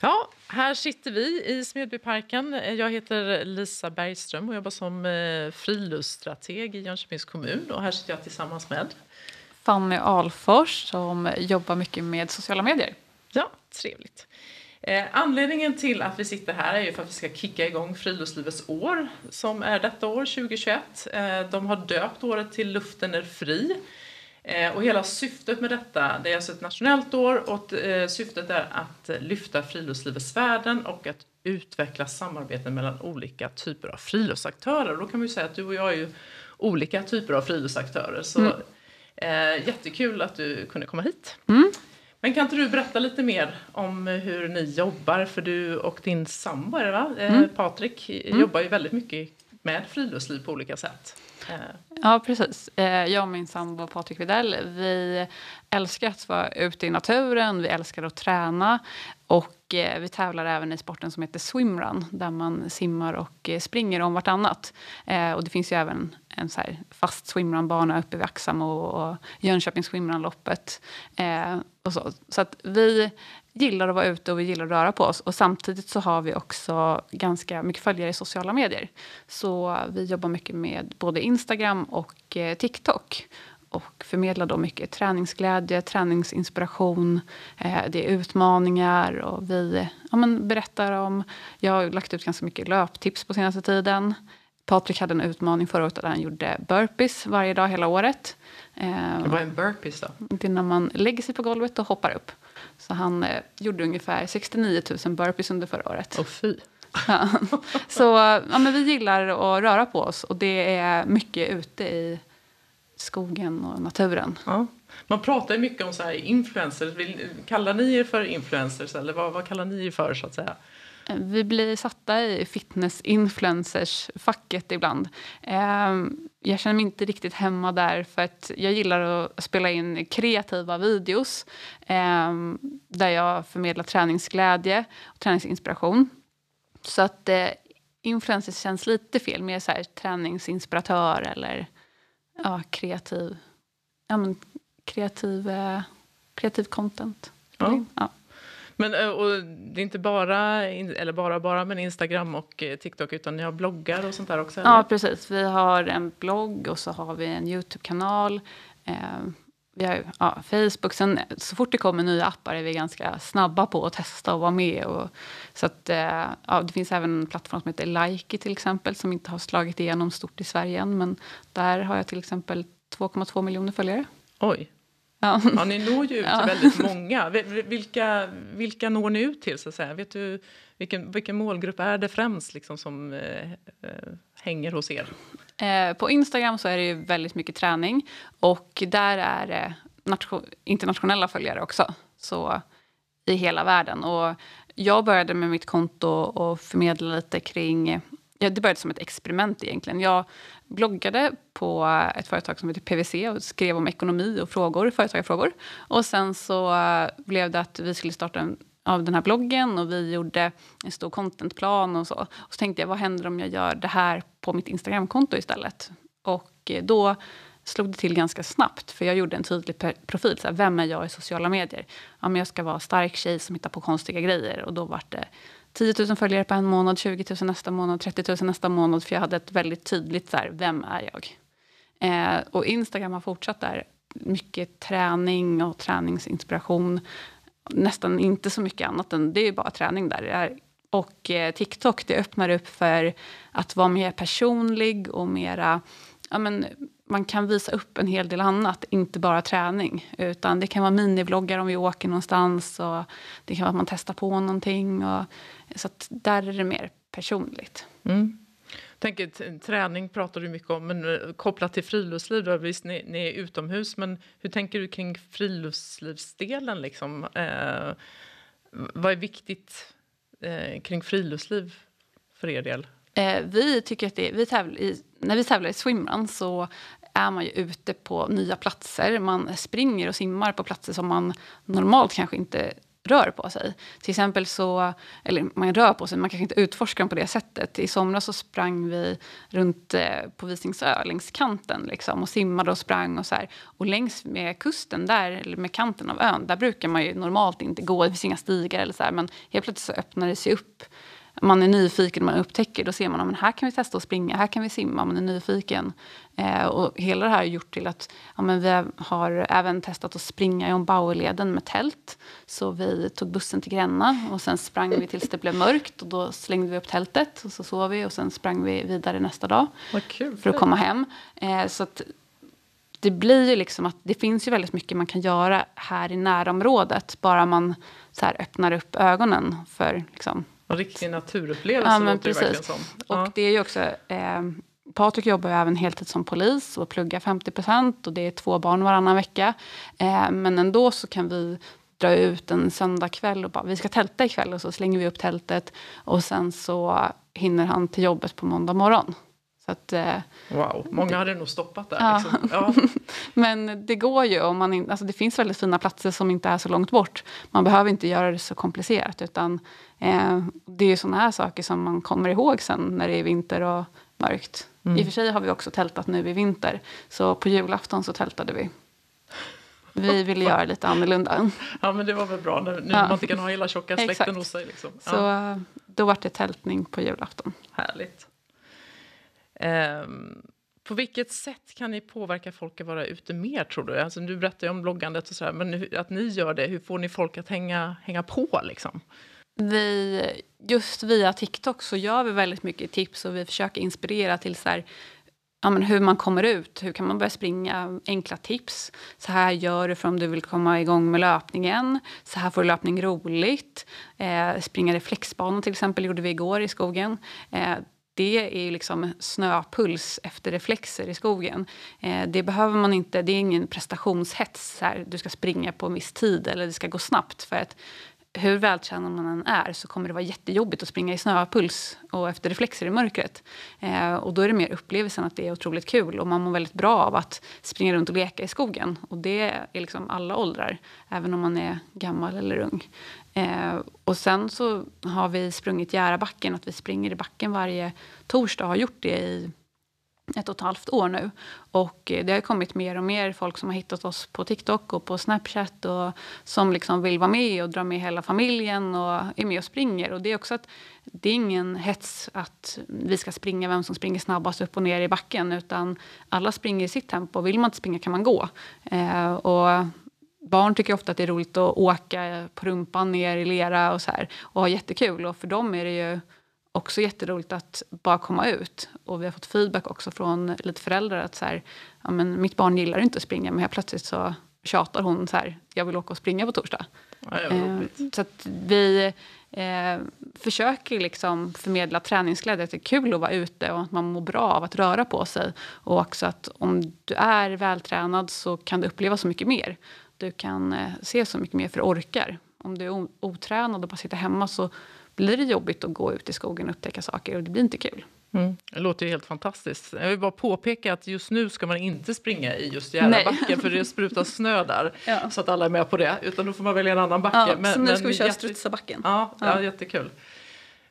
Ja, här sitter vi i Smedbyparken. Jag heter Lisa Bergström och jobbar som eh, friluftsstrateg i Jönköpings kommun. Och här sitter jag tillsammans med Fanny Alfors som jobbar mycket med sociala medier. Ja, trevligt. Eh, anledningen till att vi sitter här är ju för att vi ska kicka igång Friluftslivets år som är detta år, 2021. Eh, de har döpt året till Luften är fri. Eh, och hela syftet med detta, det är alltså ett nationellt år och eh, syftet är att lyfta friluftslivets värden och att utveckla samarbeten mellan olika typer av friluftsaktörer. Då kan man ju säga att du och jag är ju olika typer av friluftsaktörer. Så mm. eh, jättekul att du kunde komma hit. Mm. Men kan inte du berätta lite mer om hur ni jobbar? För du och din sambo, va? Eh, mm. Patrik, mm. jobbar ju väldigt mycket med friluftsliv på olika sätt. Eh. Ja, precis. Eh, jag och min sambo Patrik Videll, vi älskar att vara ute i naturen, vi älskar att träna och eh, vi tävlar även i sporten som heter swimrun där man simmar och springer om vartannat. Och det finns ju även en så fast swimrunbana uppe vid Axam och, och Jönköpings swimrunloppet. och så. så att vi gillar att vara ute och vi gillar att röra på oss. Och samtidigt så har vi också ganska mycket följare i sociala medier. Så vi jobbar mycket med både Instagram och eh, TikTok. Och förmedlar då mycket träningsglädje, träningsinspiration. Eh, det är utmaningar och vi ja, men berättar om... Jag har lagt ut ganska mycket löptips på senaste tiden. Patrik hade en utmaning förra året där han gjorde burpees varje dag hela året. Eh, Vad är en burpees då? Det är när man lägger sig på golvet och hoppar upp. Så han eh, gjorde ungefär 69 000 burpees under förra året. Åh fy! Ja. Så ja, men vi gillar att röra på oss och det är mycket ute i skogen och naturen. Ja. Man pratar mycket om så här influencers. kallar ni er för influencers eller vad, vad kallar ni er för så att säga? Vi blir satta i fitness-influencers-facket ibland. Ehm, jag känner mig inte riktigt hemma där för att jag gillar att spela in kreativa videos ehm, där jag förmedlar träningsglädje och träningsinspiration. Så att eh, influencers känns lite fel, mer så här träningsinspiratör eller ja, kreativ, ja, men, kreativ, eh, kreativ content. Ja. ja. Men eh, och det är inte bara, eller bara, bara, men Instagram och eh, TikTok, utan ni har bloggar och sånt där också? Eller? Ja, precis. Vi har en blogg och så har vi en Youtube-kanal. Eh, vi har ja, Facebook. Sen, så fort det kommer nya appar är vi ganska snabba på att testa och vara med. Och, så att, eh, ja, det finns även en plattform som heter Likey till exempel, som inte har slagit igenom stort i Sverige än. Men där har jag till exempel 2,2 miljoner följare. Oj. Ja. ja, ni når ju ut till väldigt många. Vilka, vilka når ni ut till? så att säga? Vet du, vilken, vilken målgrupp är det främst liksom, som eh, eh, hänger hos er? Eh, på Instagram så är det ju väldigt mycket träning och där är eh, det internationella följare också. Så i hela världen. Och jag började med mitt konto och förmedla lite kring Ja, det började som ett experiment egentligen. Jag bloggade på ett företag som heter PVC och skrev om ekonomi och frågor, företagarfrågor. Och sen så eh, blev det att vi skulle starta en, av den här bloggen och vi gjorde en stor contentplan och så. Och så tänkte jag, vad händer om jag gör det här på mitt Instagramkonto istället? Och eh, då slog det till ganska snabbt. För jag gjorde en tydlig profil. Så här, vem är jag i sociala medier? Ja, men jag ska vara stark tjej som hittar på konstiga grejer. Och då var det 10 000 följare på en månad, 20 000 nästa månad, 30 000 nästa månad. För jag hade ett väldigt tydligt så här, vem är jag? Eh, och Instagram har fortsatt där. Mycket träning och träningsinspiration. Nästan inte så mycket annat än det är bara träning där. Och eh, TikTok det öppnar upp för att vara mer personlig och mera ja, men, man kan visa upp en hel del annat, inte bara träning. Utan Det kan vara minivloggar om vi åker någonstans. Och det kan vara att man testar på någonting. Och, så där är det mer personligt. Mm tänker, träning pratar du mycket om, men eh, kopplat till friluftsliv, då, visst ni, ni är utomhus, men hur tänker du kring friluftslivsdelen? Liksom? Eh, vad är viktigt eh, kring friluftsliv för er del? Eh, vi tycker att det, vi tävlar i, när vi tävlar i swimrun så är man ju ute på nya platser. Man springer och simmar på platser som man normalt kanske inte rör på sig. Till exempel så, eller man rör på sig, man kanske inte utforskar dem på det sättet. I somras så sprang vi runt eh, på Visingsö, längs kanten liksom, och simmade och sprang och så här. Och längs med kusten där, eller med kanten av ön, där brukar man ju normalt inte gå, det finns inga stigar eller så här, men helt plötsligt så öppnar det sig upp man är nyfiken, man upptäcker, då ser man att här kan vi testa att springa, här kan vi simma, man är nyfiken. Eh, och hela det här har gjort till att ja, men vi har även testat att springa i Ombauerleden med tält. Så vi tog bussen till Gränna och sen sprang vi tills det blev mörkt och då slängde vi upp tältet och så sov vi och sen sprang vi vidare nästa dag kul, för att komma hem. Eh, så att det blir ju liksom att det finns ju väldigt mycket man kan göra här i närområdet bara man så här, öppnar upp ögonen för liksom, en riktig naturupplevelse ja, låter precis. det verkligen som. Ja. Och det är ju också... Eh, Patrik jobbar ju även heltid som polis och pluggar 50 procent och det är två barn varannan vecka. Eh, men ändå så kan vi dra ut en söndagkväll och bara vi ska tälta ikväll och så slänger vi upp tältet och sen så hinner han till jobbet på måndag morgon. Så att, eh, wow, många det, hade nog stoppat där. Ja. Liksom. Ja. Men det går ju. Om man in, alltså det finns väldigt fina platser som inte är så långt bort. Man behöver inte göra det så komplicerat. Utan eh, Det är såna här saker som man kommer ihåg sen när det är vinter och mörkt. Mm. I och för sig har vi också tältat nu i vinter. Så på julafton så tältade vi. Vi ville göra lite annorlunda. Ja men det var väl bra nu ja. man inte kan ha hela tjocka släkten hos sig. Liksom. Ja. Så då var det tältning på julafton. Härligt. Ehm, på vilket sätt kan ni påverka folk att vara ute mer, tror du? Alltså, du berättar ju om bloggandet och sådär, men att ni gör det, hur får ni folk att hänga, hänga på? Liksom? Vi, just via TikTok så gör vi väldigt mycket tips och vi försöker inspirera till så här, ja, men hur man kommer ut. Hur kan man börja springa? Enkla tips. Så här gör du för om du vill komma igång med löpningen. Så här får du löpning roligt. Eh, springa reflexbanan till exempel gjorde vi igår i skogen. Eh, det är liksom snöpuls efter reflexer i skogen. Eh, det behöver man inte, det är ingen prestationshets. Här, du ska springa på en viss tid eller det ska gå snabbt. För att hur vältränad man än är så kommer det vara jättejobbigt att springa i snöpuls och efter reflexer i mörkret. Eh, och då är det mer upplevelsen att det är otroligt kul och man mår väldigt bra av att springa runt och leka i skogen. Och det är liksom alla åldrar, även om man är gammal eller ung. Eh, och sen så har vi sprungit Järabacken, att vi springer i backen varje torsdag och har gjort det i ett och ett halvt år nu. Och eh, det har kommit mer och mer folk som har hittat oss på TikTok och på Snapchat och som liksom vill vara med och dra med hela familjen och är med och springer. Och det är också att det är ingen hets att vi ska springa vem som springer snabbast upp och ner i backen utan alla springer i sitt tempo. Vill man inte springa kan man gå. Eh, och barn tycker ofta att det är roligt att åka på rumpan ner i lera och så här och ha jättekul. Och för dem är det ju också jätteroligt att bara komma ut. Och vi har fått feedback också från lite föräldrar att så här, ja, men mitt barn gillar inte att springa men helt plötsligt så tjatar hon så här, jag vill åka och springa på torsdag. Ja, eh, så att vi eh, försöker liksom förmedla träningsglädje, att det är kul att vara ute och att man mår bra av att röra på sig. Och också att om du är vältränad så kan du uppleva så mycket mer. Du kan eh, se så mycket mer för orkar. Om du är otränad och bara sitter hemma så blir det jobbigt att gå ut i skogen och upptäcka saker och det blir inte kul. Mm. Det låter ju helt fantastiskt. Jag vill bara påpeka att just nu ska man inte springa i just Järvabacken för det sprutar snö där. Ja. Så att alla är med på det. Utan då får man välja en annan backe. Ja, men, så nu ska vi köra jätte... Strutsabacken. Ja, ja. ja, jättekul.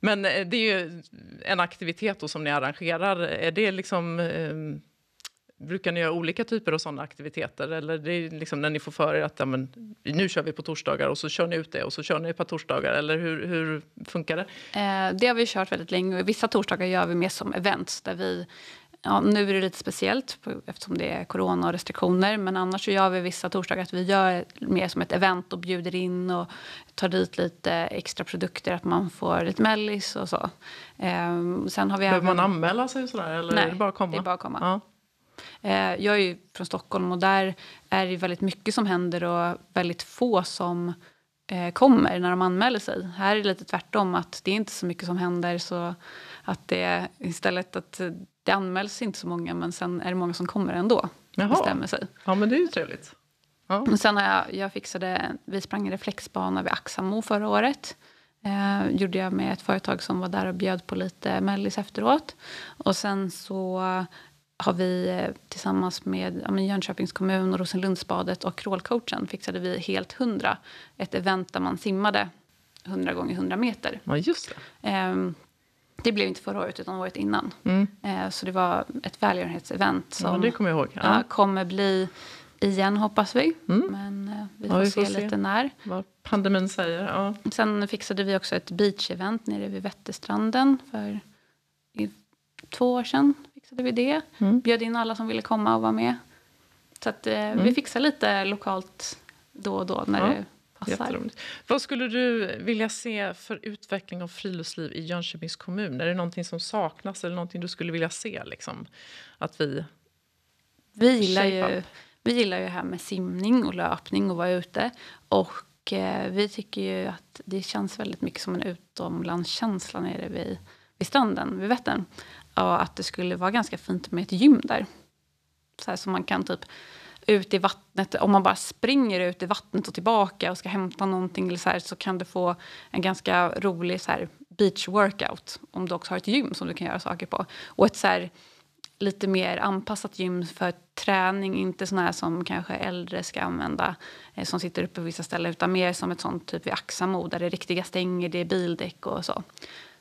Men eh, det är ju en aktivitet som ni arrangerar. Är det liksom... Brukar ni göra olika typer av sådana aktiviteter? Eller det är liksom när ni får för er att ja, men, nu kör vi på torsdagar och så kör ni ut det och så kör ni på torsdagar? Eller hur, hur funkar det? Eh, det har vi kört väldigt länge. Vissa torsdagar gör vi mer som events där vi Ja, nu är det lite speciellt eftersom det är corona och restriktioner. Men annars så gör vi vissa torsdagar att vi gör mer som ett event och bjuder in och tar dit lite extra produkter. Att man får lite mellis och så. Ehm, sen har vi Behöver även... man anmäla sig sådär, eller Nej, är det bara att komma? det är bara att komma. Ja. Eh, jag är ju från Stockholm och där är det väldigt mycket som händer och väldigt få som eh, kommer när de anmäler sig. Här är det lite tvärtom, att det är inte så mycket som händer. så att det istället att det anmäls inte så många men sen är det många som kommer ändå. Jaha. Bestämmer sig. Ja men det är ju trevligt. Ja. Sen har jag, jag fixade, vi sprang en reflexbana vid Axamo förra året. Eh, gjorde jag med ett företag som var där och bjöd på lite mellis efteråt. Och sen så har vi eh, tillsammans med ja, Jönköpings kommun och Rosenlundsbadet och crawlcoachen fixade vi Helt hundra. Ett event där man simmade 100 gånger 100 meter. Ja, just det. Eh, det blev inte förra året, utan året innan. Mm. Eh, så det var ett välgörenhetsevent som ja, det kommer. Ja. kommer bli igen, hoppas vi. Mm. Men eh, vi får, ja, vi får se, se, lite när. Vad pandemin säger. Ja. Sen fixade vi också ett beach-event nere vid Vätterstranden för två år sedan. Fixade vi det. Mm. Bjöd in alla som ville komma och vara med. Så att, eh, mm. vi fixar lite lokalt då och då när ja. det passar. Vad skulle du vilja se för utveckling av friluftsliv i Jönköpings kommun? Är det någonting som saknas eller någonting du skulle vilja se? Liksom? Att vi... Vi gillar, ju, vi gillar ju det här med simning och löpning och vara ute. Och eh, vi tycker ju att det känns väldigt mycket som en utomlandskänsla nere vid, vid stranden, vid Vättern. Och att det skulle vara ganska fint med ett gym där. Så här som man kan typ ut i vattnet, om man bara springer ut i vattnet och tillbaka och ska hämta någonting eller så, här, så kan du få en ganska rolig så här, beach workout om du också har ett gym som du kan göra saker på. Och ett så här, lite mer anpassat gym för träning, inte såna här som kanske äldre ska använda eh, som sitter uppe på vissa ställen, utan mer som ett sånt typ vid Axamo där det är riktiga stänger, det är bildäck och så.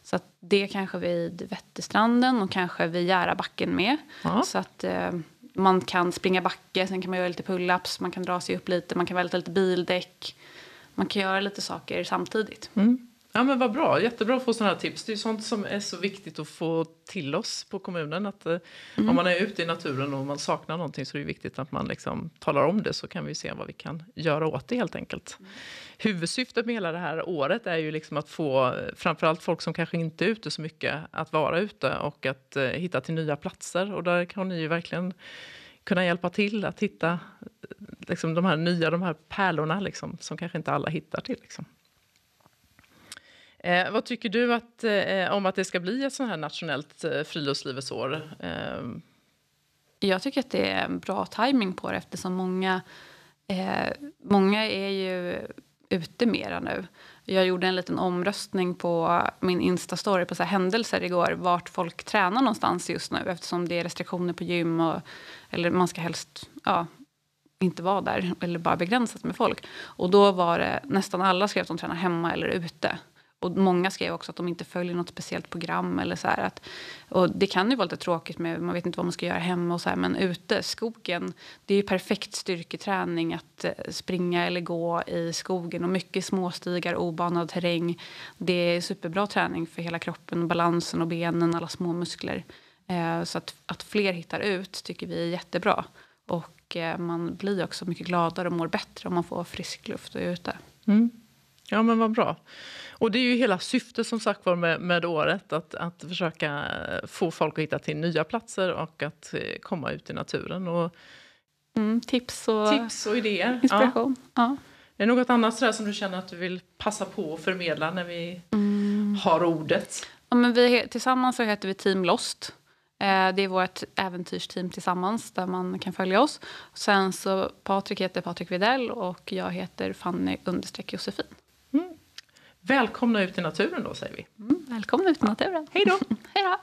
Så att det kanske vid Vätterstranden och kanske vid Järabacken med. Ja. Så att eh, man kan springa backe, sen kan man göra lite pull-ups, man kan dra sig upp lite, man kan välja lite bildäck. Man kan göra lite saker samtidigt. Mm. Ja men vad bra, jättebra att få sådana här tips. Det är sånt som är så viktigt att få till oss på kommunen. Att eh, mm. om man är ute i naturen och man saknar någonting så är det viktigt att man liksom talar om det så kan vi se vad vi kan göra åt det helt enkelt. Mm. Huvudsyftet med hela det här året är ju liksom att få framförallt folk som kanske inte är ute så mycket att vara ute och att uh, hitta till nya platser. Och där kan ni ju verkligen kunna hjälpa till att hitta liksom, de här nya de här pärlorna liksom, som kanske inte alla hittar till. Liksom. Eh, vad tycker du att, eh, om att det ska bli ett sånt här nationellt eh, friluftslivets år? Eh, jag tycker att det är en bra timing på det eftersom många, eh, många är ju ute mera nu. Jag gjorde en liten omröstning på min Insta-story på så händelser igår vart folk tränar någonstans just nu eftersom det är restriktioner på gym och eller man ska helst ja, inte vara där eller bara begränsat med folk. Och då var det nästan alla skrev att de tränar hemma eller ute. Och många skrev också att de inte följer något speciellt program. Eller så att, och det kan ju vara lite tråkigt, med, man vet inte vad man ska göra hemma. Och så här, men ute, skogen, det är ju perfekt styrketräning att eh, springa eller gå i skogen. Och mycket småstigar, obanad terräng. Det är superbra träning för hela kroppen, balansen och benen, alla små muskler. Eh, så att, att fler hittar ut tycker vi är jättebra. Och eh, man blir också mycket gladare och mår bättre om man får frisk luft och är ute. Mm. Ja, men vad bra. Och det är ju hela syftet som sagt var med, med året, att, att försöka få folk att hitta till nya platser och att eh, komma ut i naturen. Och, mm, tips, och tips och idéer. Inspiration. Ja. Ja. Är det något annat sådär som du känner att du vill passa på att förmedla när vi mm. har ordet? Ja, men vi, tillsammans så heter vi Team Lost. Eh, det är vårt äventyrsteam tillsammans där man kan följa oss. Sen så Patrik heter Patrik Videll och jag heter Fanny understreck Josefin. Välkomna ut i naturen då säger vi. Mm, välkomna ut i naturen. Hej då! Hej då!